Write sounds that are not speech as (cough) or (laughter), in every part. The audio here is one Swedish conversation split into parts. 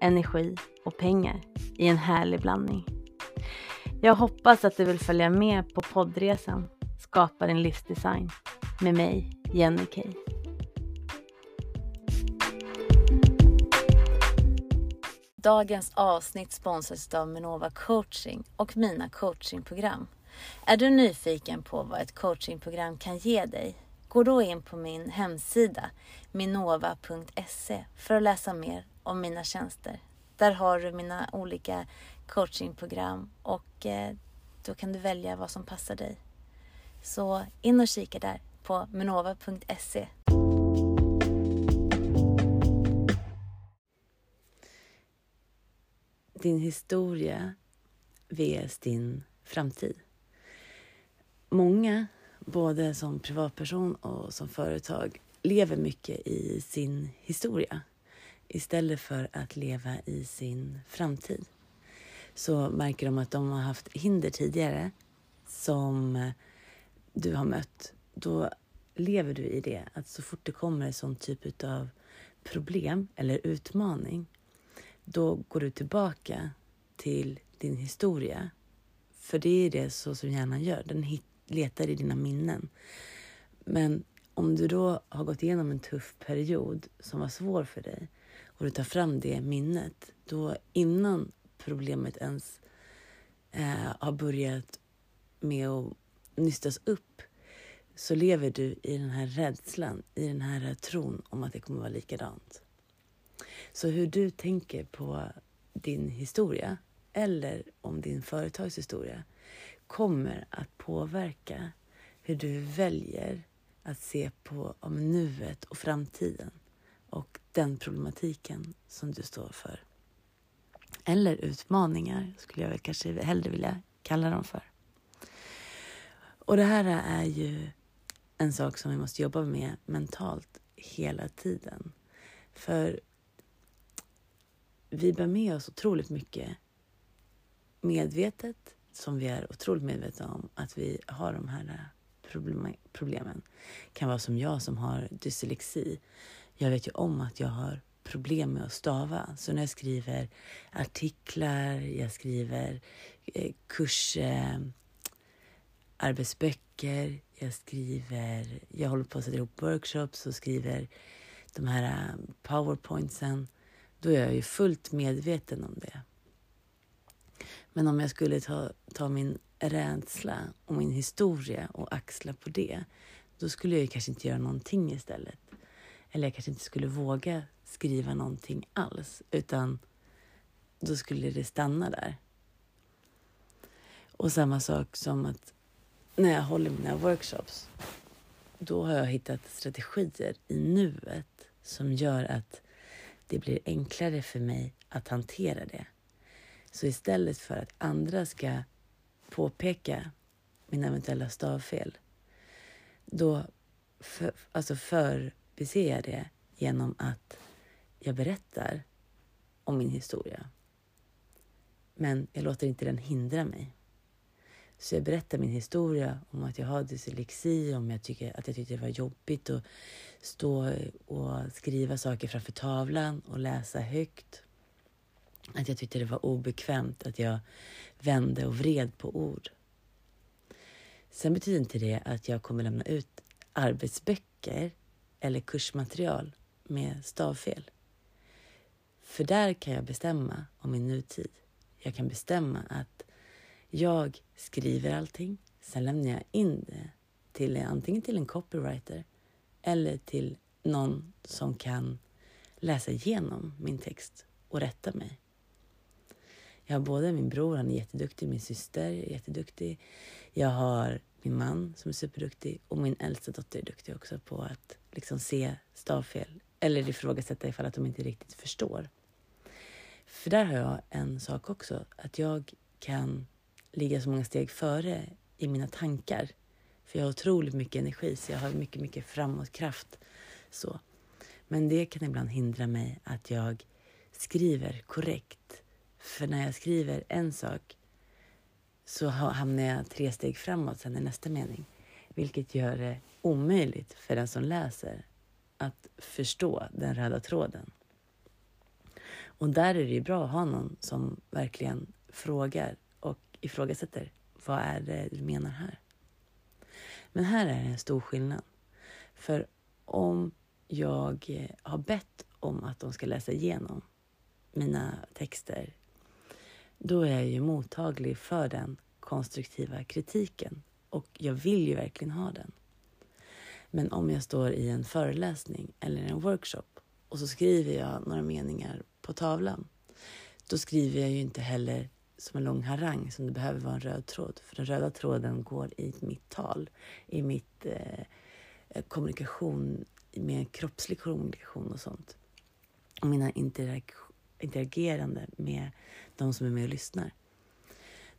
energi och pengar i en härlig blandning. Jag hoppas att du vill följa med på poddresan Skapa din livsdesign med mig, Jenny Kay. Dagens avsnitt sponsras av Minova coaching och mina coachingprogram. Är du nyfiken på vad ett coachingprogram kan ge dig? Gå då in på min hemsida minova.se för att läsa mer om mina tjänster. Där har du mina olika coachingprogram och eh, då kan du välja vad som passar dig. Så in och kika där på minova.se. Din historia vs din framtid. Många, både som privatperson och som företag, lever mycket i sin historia istället för att leva i sin framtid. Så märker de att de har haft hinder tidigare som du har mött. Då lever du i det. Att så fort det kommer en sån typ av problem eller utmaning då går du tillbaka till din historia. För det är det så som hjärnan gör. Den letar i dina minnen. Men om du då har gått igenom en tuff period som var svår för dig och du tar fram det minnet, då innan problemet ens eh, har börjat med att nystas upp så lever du i den här rädslan, i den här tron om att det kommer vara likadant. Så hur du tänker på din historia eller om din företagshistoria kommer att påverka hur du väljer att se på om nuet och framtiden och den problematiken som du står för. Eller utmaningar, skulle jag väl kanske hellre vilja kalla dem för. Och det här är ju en sak som vi måste jobba med mentalt hela tiden. För vi bär med oss otroligt mycket medvetet, som vi är otroligt medvetna om att vi har de här problemen. Det kan vara som jag som har dyslexi. Jag vet ju om att jag har problem med att stava. Så när jag skriver artiklar, jag skriver eh, kursarbetsböcker, eh, arbetsböcker, jag skriver, jag håller på att sätta ihop workshops och skriver de här eh, powerpointsen. Då är jag ju fullt medveten om det. Men om jag skulle ta, ta min rädsla och min historia och axla på det, då skulle jag kanske inte göra någonting istället. Eller jag kanske inte skulle våga skriva någonting alls, utan då skulle det stanna där. Och samma sak som att när jag håller mina workshops, då har jag hittat strategier i nuet som gör att det blir enklare för mig att hantera det. Så istället för att andra ska påpeka mina eventuella stavfel, då för, alltså för jag det genom att jag berättar om min historia. Men jag låter inte den hindra mig. Så jag berättar min historia om att jag har dyslexi, om jag tycker, att jag tyckte det var jobbigt att stå och skriva saker framför tavlan och läsa högt. Att jag tyckte det var obekvämt att jag vände och vred på ord. Sen betyder inte det att jag kommer lämna ut arbetsböcker eller kursmaterial med stavfel. För där kan jag bestämma om min nutid. Jag kan bestämma att jag skriver allting, sen lämnar jag in det till antingen till en copywriter eller till någon som kan läsa igenom min text och rätta mig. Jag har både min bror, han är jätteduktig, min syster är jätteduktig. Jag har min man som är superduktig och min äldsta dotter är duktig också på att liksom se stavfel eller ifrågasätta ifall att de inte riktigt förstår. För där har jag en sak också, att jag kan ligga så många steg före i mina tankar. För jag har otroligt mycket energi, så jag har mycket, mycket framåtkraft. Så. Men det kan ibland hindra mig att jag skriver korrekt. För när jag skriver en sak så hamnar jag tre steg framåt sen i nästa mening. Vilket gör det omöjligt för den som läser att förstå den röda tråden. Och där är det ju bra att ha någon som verkligen frågar och ifrågasätter. Vad är det du menar här? Men här är det en stor skillnad. För om jag eh, har bett om att de ska läsa igenom mina texter, då är jag ju mottaglig för den konstruktiva kritiken och jag vill ju verkligen ha den. Men om jag står i en föreläsning eller en workshop och så skriver jag några meningar på tavlan, då skriver jag ju inte heller som en lång harang som det behöver vara en röd tråd. För den röda tråden går i mitt tal, i mitt eh, eh kommunikation, med kroppslig kommunikation och sånt. Och mina interag interagerande med de som är med och lyssnar.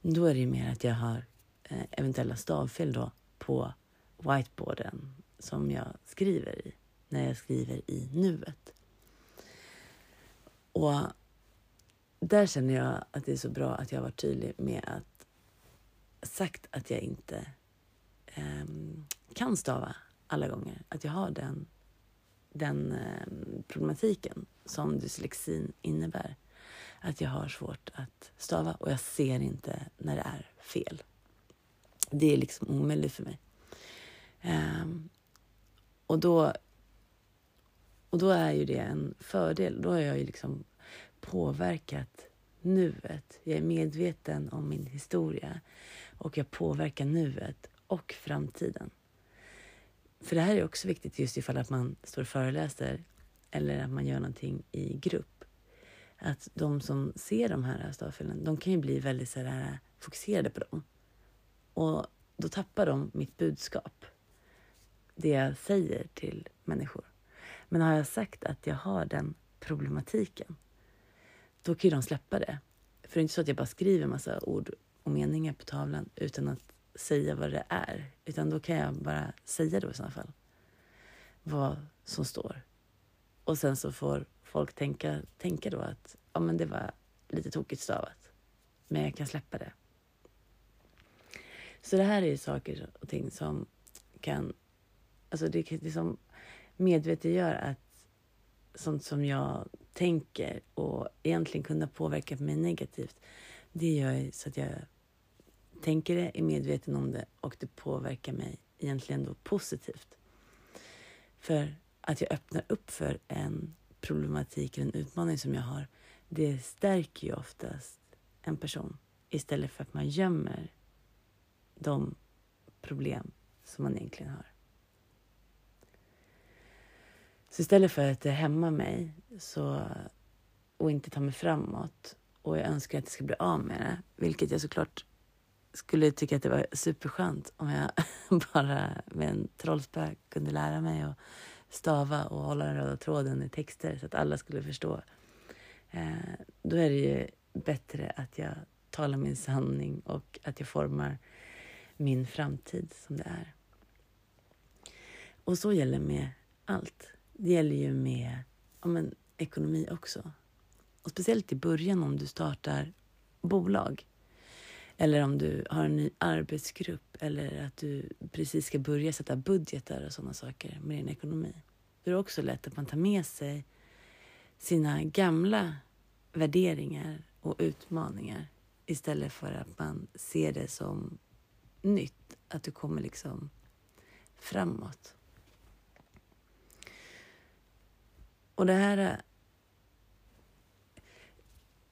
Då är det ju mer att jag har eh, eventuella stavfel då på whiteboarden som jag skriver i, när jag skriver i nuet. Och där känner jag att det är så bra att jag varit tydlig med att sagt att jag inte eh, kan stava alla gånger. Att jag har den, den eh, problematiken som dyslexin innebär. Att jag har svårt att stava och jag ser inte när det är fel. Det är liksom omöjligt för mig. Ehm, och då, och då är ju det en fördel. Då har jag ju liksom påverkat nuet. Jag är medveten om min historia och jag påverkar nuet och framtiden. För det här är också viktigt just ifall att man står och föreläser eller att man gör någonting i grupp. Att de som ser de här stavfelen, de kan ju bli väldigt så här, fokuserade på dem. Och då tappar de mitt budskap. Det jag säger till människor. Men har jag sagt att jag har den problematiken, då kan ju de släppa det. För det är inte så att jag bara skriver massa ord och meningar på tavlan utan att säga vad det är. Utan då kan jag bara säga då i sådana fall. Vad som står. Och sen så får folk tänka, tänka då att ja, men det var lite tokigt stavat. Men jag kan släppa det. Så det här är saker och ting som kan... Alltså det, det som gör att sånt som jag tänker och egentligen kunna påverka mig negativt, det gör så att jag tänker det, är medveten om det och det påverkar mig egentligen då positivt. För att jag öppnar upp för en problematik eller en utmaning som jag har, det stärker ju oftast en person istället för att man gömmer de problem som man egentligen har. Så istället för att hämma mig så, och inte ta mig framåt och jag önskar att jag ska bli av med det, vilket jag såklart skulle tycka att det var superskönt om jag (laughs) bara med en trollspö kunde lära mig att stava och hålla den röda tråden i texter så att alla skulle förstå. Eh, då är det ju bättre att jag talar min sanning och att jag formar min framtid som det är. Och så gäller med allt. Det gäller ju med ja, men, ekonomi också. Och speciellt i början om du startar bolag. Eller om du har en ny arbetsgrupp eller att du precis ska börja sätta budgetar och sådana saker med din ekonomi. Då är det också lätt att man tar med sig sina gamla värderingar och utmaningar istället för att man ser det som nytt, att du kommer liksom framåt. Och det här eh,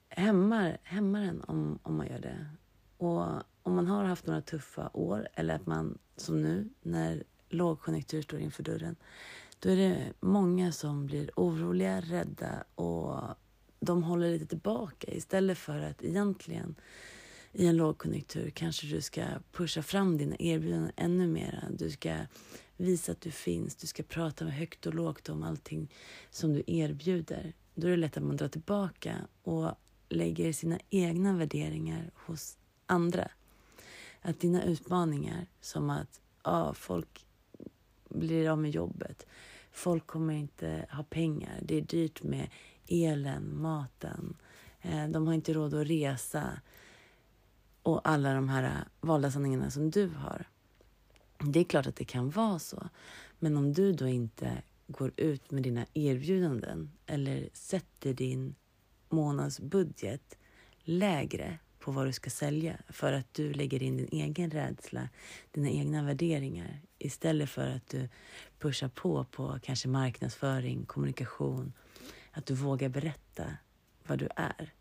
hämmar, hämmar en om, om man gör det. Och om man har haft några tuffa år eller att man som nu när lågkonjunktur står inför dörren, då är det många som blir oroliga, rädda och de håller lite tillbaka istället för att egentligen i en lågkonjunktur kanske du ska pusha fram dina erbjudanden ännu mer. Du ska visa att du finns, du ska prata med högt och lågt om allting som du erbjuder. Då är det lätt att man drar tillbaka och lägger sina egna värderingar hos andra. Att dina utmaningar, som att ah, folk blir av med jobbet, folk kommer inte ha pengar, det är dyrt med elen, maten, eh, de har inte råd att resa och alla de här eh, valda sanningarna som du har. Det är klart att det kan vara så. Men om du då inte går ut med dina erbjudanden eller sätter din månadsbudget lägre på vad du ska sälja för att du lägger in din egen rädsla, dina egna värderingar istället för att du pushar på på kanske marknadsföring, kommunikation, att du vågar berätta vad du är.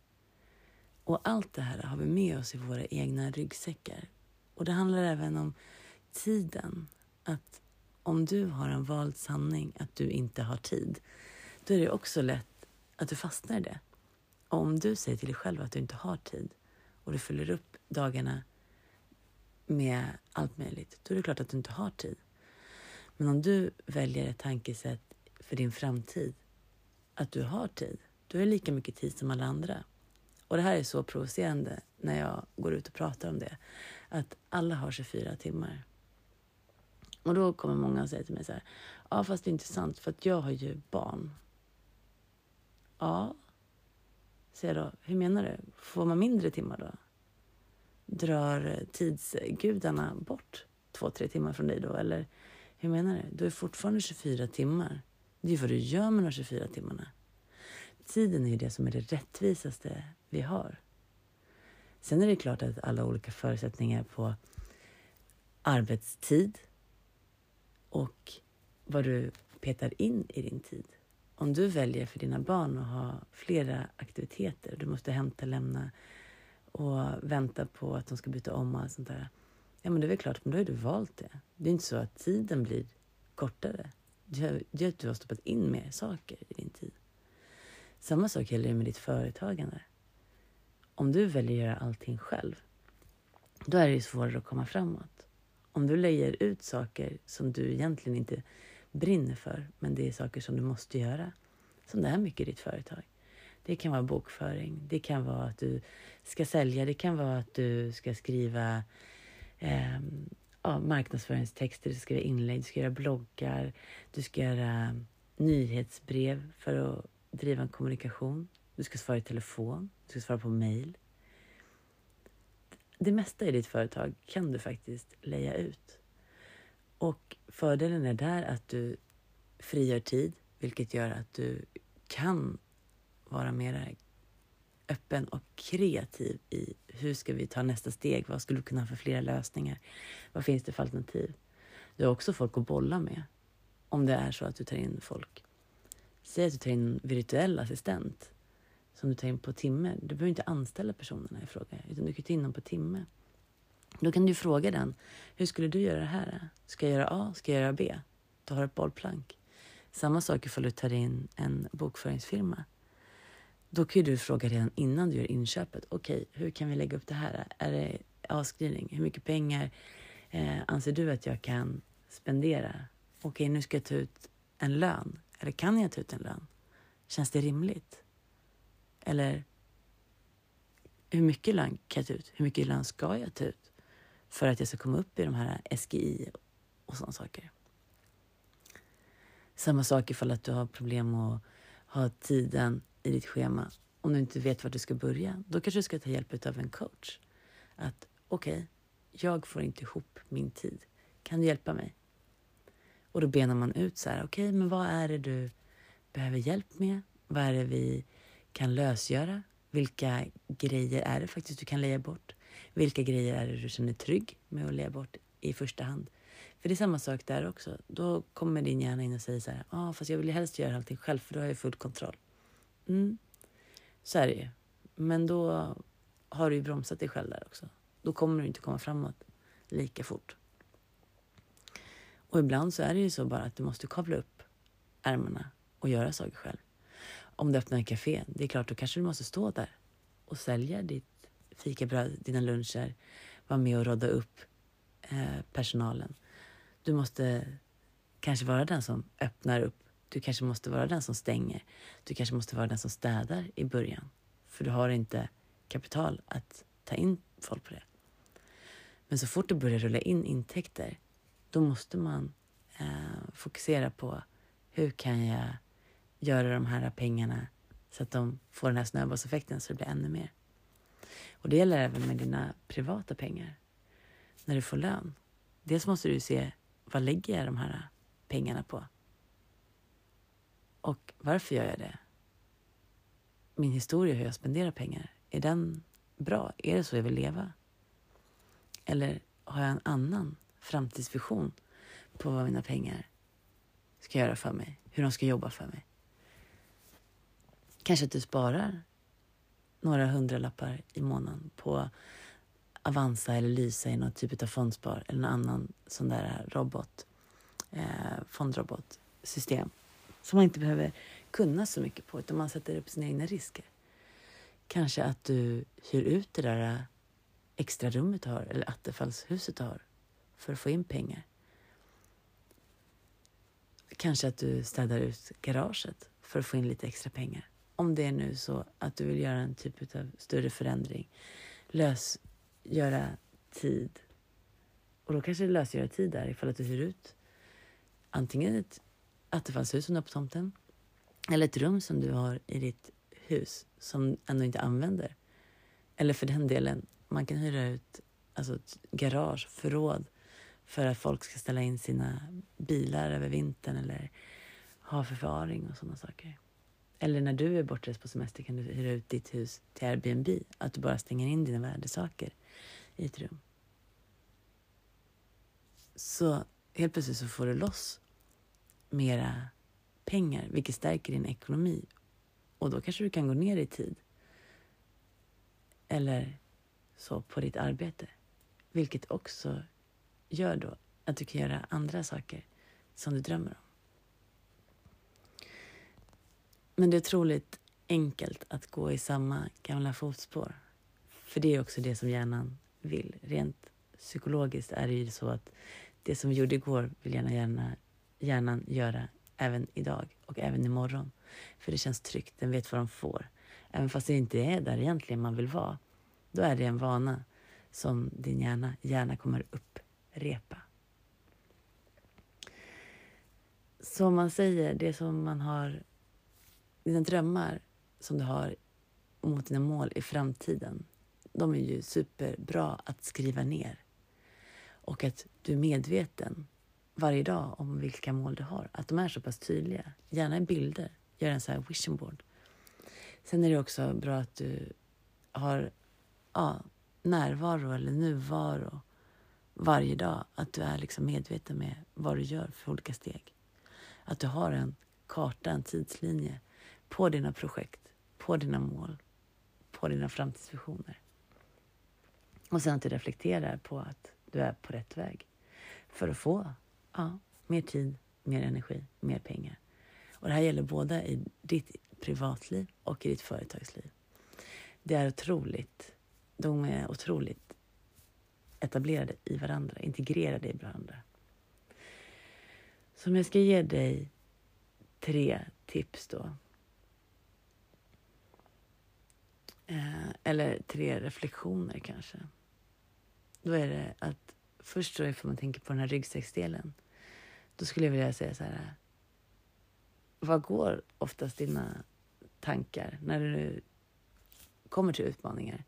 Och allt det här har vi med oss i våra egna ryggsäckar. Och det handlar även om tiden. Att om du har en vald sanning att du inte har tid, då är det också lätt att du fastnar i det. Och om du säger till dig själv att du inte har tid och du fyller upp dagarna med allt möjligt, då är det klart att du inte har tid. Men om du väljer ett tankesätt för din framtid, att du har tid, då har lika mycket tid som alla andra. Och det här är så provocerande när jag går ut och pratar om det, att alla har 24 timmar. Och då kommer många och säger till mig så här, ja fast det är inte sant för att jag har ju barn. Ja, säger jag då, hur menar du? Får man mindre timmar då? Drar tidsgudarna bort två, tre timmar från dig då? Eller hur menar du? Du är fortfarande 24 timmar. Det är ju vad du gör med de 24 timmarna. Tiden är ju det som är det rättvisaste vi har. Sen är det klart att alla olika förutsättningar på arbetstid och vad du petar in i din tid. Om du väljer för dina barn att ha flera aktiviteter, du måste hämta, lämna och vänta på att de ska byta om och allt sånt där. Ja, men det är väl klart, men då har du valt det. Det är inte så att tiden blir kortare. Det är att du har stoppat in mer saker i din tid. Samma sak gäller med ditt företagande. Om du väljer att göra allting själv, då är det svårare att komma framåt. Om du lägger ut saker som du egentligen inte brinner för, men det är saker som du måste göra, som det är mycket i ditt företag. Det kan vara bokföring, det kan vara att du ska sälja, det kan vara att du ska skriva eh, ja, marknadsföringstexter, du ska skriva inlägg, du ska göra bloggar, du ska göra nyhetsbrev för att driva en kommunikation. Du ska svara i telefon, du ska svara på mail. Det mesta i ditt företag kan du faktiskt leja ut. Och fördelen är där att du frigör tid, vilket gör att du kan vara mer öppen och kreativ i hur ska vi ta nästa steg? Vad skulle du kunna ha för flera lösningar? Vad finns det för alternativ? Du har också folk att bolla med om det är så att du tar in folk. Säg att du tar in en virtuell assistent som du tar in på timme. Du behöver inte anställa personerna i fråga, utan du kan ta in dem på timme. Då kan du fråga den, hur skulle du göra det här? Ska jag göra A? Ska jag göra B? Då har du ett bollplank. Samma sak ifall du tar in en bokföringsfirma. Då kan du fråga redan innan du gör inköpet. Okej, okay, hur kan vi lägga upp det här? Är det avskrivning? Hur mycket pengar eh, anser du att jag kan spendera? Okej, okay, nu ska jag ta ut en lön. Eller kan jag ta ut en lön? Känns det rimligt? Eller hur mycket lön kan jag ta ut? Hur mycket lön ska jag ta ut för att jag ska komma upp i de här SGI och sådana saker? Samma sak ifall att du har problem att ha tiden i ditt schema. Om du inte vet var du ska börja, då kanske du ska ta hjälp av en coach. Att okej, okay, jag får inte ihop min tid. Kan du hjälpa mig? Och då benar man ut så här, okej, okay, men vad är det du behöver hjälp med? Vad är det vi kan lösgöra? Vilka grejer är det faktiskt du kan leja bort? Vilka grejer är det du känner trygg med att leja bort i första hand? För det är samma sak där också. Då kommer din hjärna in och säger så här, ja, ah, fast jag vill helst göra allting själv för då har jag full kontroll. Mm, så är det ju. Men då har du ju bromsat dig själv där också. Då kommer du inte komma framåt lika fort. Och ibland så är det ju så bara att du måste kavla upp ärmarna och göra saker själv. Om du öppnar en café, det är klart, då kanske du måste stå där och sälja ditt fikabröd, dina luncher, vara med och råda upp eh, personalen. Du måste kanske vara den som öppnar upp. Du kanske måste vara den som stänger. Du kanske måste vara den som städar i början för du har inte kapital att ta in folk på det. Men så fort det börjar rulla in intäkter, då måste man eh, fokusera på hur kan jag göra de här pengarna så att de får den här snöbollseffekten så det blir ännu mer. Och det gäller även med dina privata pengar. När du får lön. Dels måste du se vad lägger jag de här pengarna på? Och varför gör jag det? Min historia hur jag spenderar pengar, är den bra? Är det så jag vill leva? Eller har jag en annan framtidsvision på vad mina pengar ska göra för mig? Hur de ska jobba för mig? Kanske att du sparar några hundralappar i månaden på Avanza eller Lysa i någon typ av fondspar eller någon annan sån där robot, eh, fondrobotsystem som man inte behöver kunna så mycket på utan man sätter upp sina egna risker. Kanske att du hyr ut det där eh, extra rummet du har eller attefallshuset du har för att få in pengar. Kanske att du städar ut garaget för att få in lite extra pengar. Om det är nu så att du vill göra en typ av större förändring. Lösgöra tid. Och då kanske det lösgöra tid där ifall att du hyr ut antingen ett attefallshus som du har på tomten eller ett rum som du har i ditt hus som ändå inte använder. Eller för den delen, man kan hyra ut alltså ett garage, förråd för att folk ska ställa in sina bilar över vintern eller ha förvaring och sådana saker. Eller när du är bortrest på semester kan du hyra ut ditt hus till Airbnb. Att du bara stänger in dina värdesaker i ett rum. Så helt plötsligt så får du loss mera pengar, vilket stärker din ekonomi. Och då kanske du kan gå ner i tid. Eller så på ditt arbete. Vilket också gör då att du kan göra andra saker som du drömmer om. Men det är otroligt enkelt att gå i samma gamla fotspår. För det är också det som hjärnan vill. Rent psykologiskt är det ju så att det som vi gjorde igår vill gärna, gärna hjärnan göra även idag och även imorgon. För det känns tryggt, den vet vad de får. Även fast det inte är där egentligen man vill vara. Då är det en vana som din hjärna gärna kommer upprepa. Som man säger, det som man har dina drömmar som du har mot dina mål i framtiden, de är ju superbra att skriva ner. Och att du är medveten varje dag om vilka mål du har. Att de är så pass tydliga. Gärna i bilder. Gör en sån här vision board. Sen är det också bra att du har ja, närvaro eller nuvaro varje dag. Att du är liksom medveten med vad du gör för olika steg. Att du har en karta, en tidslinje på dina projekt, på dina mål, på dina framtidsvisioner. Och sen att du reflekterar på att du är på rätt väg för att få ja, mer tid, mer energi, mer pengar. Och det här gäller både i ditt privatliv och i ditt företagsliv. Det är otroligt, de är otroligt etablerade i varandra, integrerade i varandra. Så om jag ska ge dig tre tips då Eh, eller tre reflektioner kanske. Då är det att först då ifall man tänker på den här ryggsäcksdelen. Då skulle jag vilja säga så här. Vad går oftast dina tankar när du kommer till utmaningar?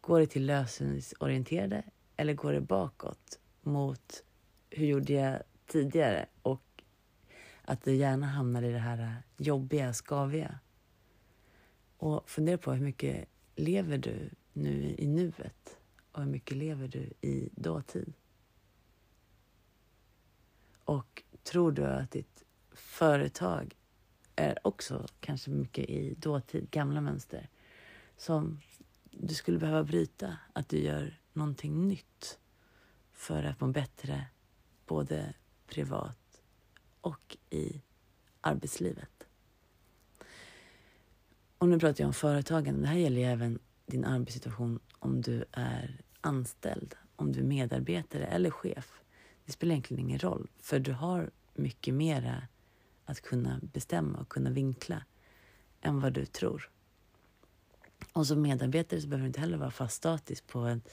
Går det till lösningsorienterade eller går det bakåt mot hur gjorde jag tidigare och att du gärna hamnar i det här jobbiga, skaviga? Och fundera på hur mycket lever du nu i nuet och hur mycket lever du i dåtid? Och tror du att ditt företag är också kanske mycket i dåtid, gamla mönster som du skulle behöva bryta? Att du gör någonting nytt för att må bättre både privat och i arbetslivet. Och nu pratar jag om företagen. Det här gäller ju även din arbetssituation om du är anställd, om du är medarbetare eller chef. Det spelar egentligen ingen roll, för du har mycket mera att kunna bestämma och kunna vinkla än vad du tror. Och som medarbetare så behöver du inte heller vara fast statisk på ett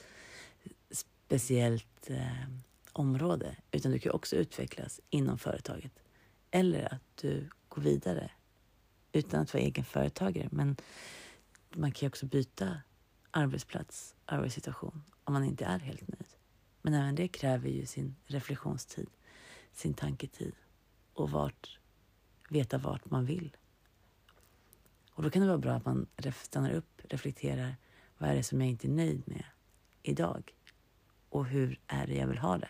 speciellt eh, område, utan du kan också utvecklas inom företaget. Eller att du går vidare utan att vara egen företagare. Men man kan ju också byta arbetsplats, arbetssituation, om man inte är helt nöjd. Men även det kräver ju sin reflektionstid, sin tanketid och vart, veta vart man vill. Och då kan det vara bra att man stannar upp, reflekterar. Vad är det som jag inte är nöjd med idag? Och hur är det jag vill ha det?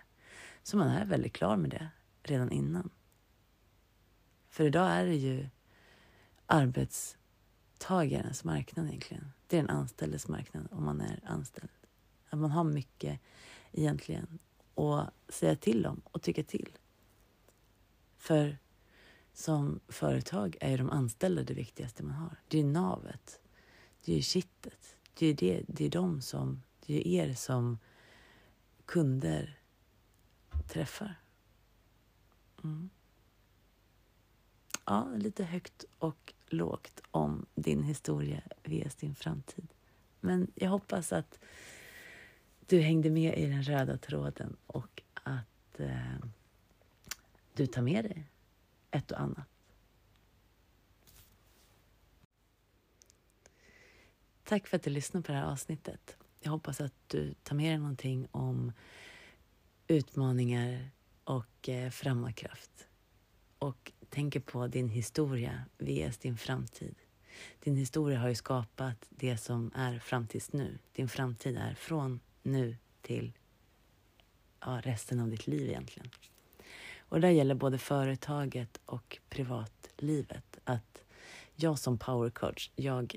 Så man är väldigt klar med det redan innan. För idag är det ju arbetstagarens marknad egentligen. Det är den anställdes marknad om man är anställd. Att man har mycket egentligen att säga till om och tycka till. För som företag är ju de anställda det viktigaste man har. Det är navet. Det är ju kittet. Det är, det, det är de som, det är er som kunder träffar. Mm. Ja, lite högt och lågt om din historia via din framtid. Men jag hoppas att du hängde med i den röda tråden och att eh, du tar med dig ett och annat. Tack för att du lyssnade på det här avsnittet. Jag hoppas att du tar med dig någonting om utmaningar och eh, framåtkraft. Och tänker på din historia vs din framtid. Din historia har ju skapat det som är fram tills nu. Din framtid är från nu till ja, resten av ditt liv egentligen. Och det gäller både företaget och privatlivet. Att jag som powercoach, jag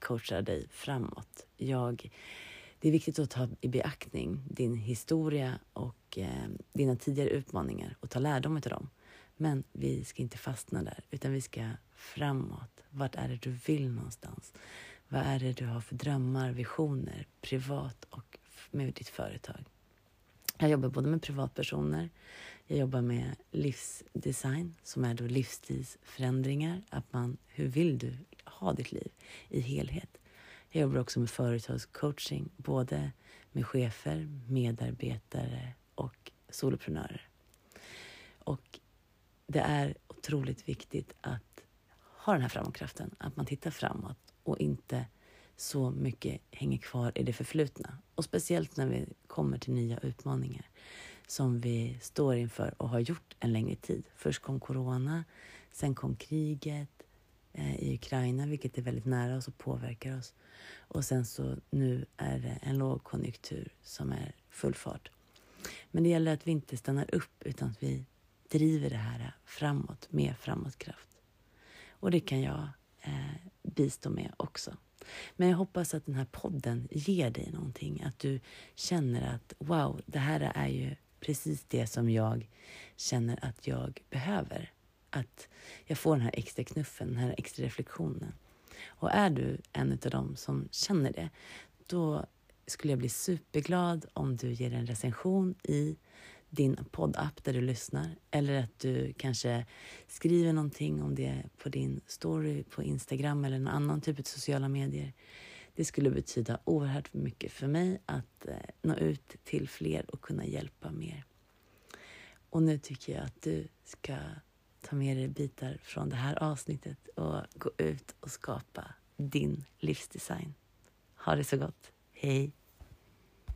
coachar dig framåt. Jag, det är viktigt att ta i beaktning din historia och eh, dina tidigare utmaningar och ta lärdom av dem. Men vi ska inte fastna där, utan vi ska framåt. Vart är det du vill någonstans? Vad är det du har för drömmar, visioner, privat och med ditt företag? Jag jobbar både med privatpersoner, jag jobbar med livsdesign som är då livsstilsförändringar. Att man, hur vill du ha ditt liv i helhet? Jag jobbar också med företagscoaching, både med chefer, medarbetare och soloprenörer. Och det är otroligt viktigt att ha den här framåtkraften, att man tittar framåt och inte så mycket hänger kvar i det förflutna. Och speciellt när vi kommer till nya utmaningar som vi står inför och har gjort en längre tid. Först kom corona, sen kom kriget eh, i Ukraina, vilket är väldigt nära oss och påverkar oss. Och sen så nu är det en lågkonjunktur som är full fart. Men det gäller att vi inte stannar upp utan att vi driver det här framåt med framåtkraft. Och det kan jag eh, bistå med också. Men jag hoppas att den här podden ger dig någonting. Att du känner att wow, det här är ju precis det som jag känner att jag behöver. Att jag får den här extra knuffen, den här extra reflektionen. Och är du en av dem som känner det, då skulle jag bli superglad om du ger en recension i din poddapp där du lyssnar. Eller att du kanske skriver någonting om det på din story på Instagram eller någon annan typ av sociala medier. Det skulle betyda oerhört mycket för mig att eh, nå ut till fler och kunna hjälpa mer. Och nu tycker jag att du ska ta med dig bitar från det här avsnittet och gå ut och skapa din livsdesign. Ha det så gott. Hej!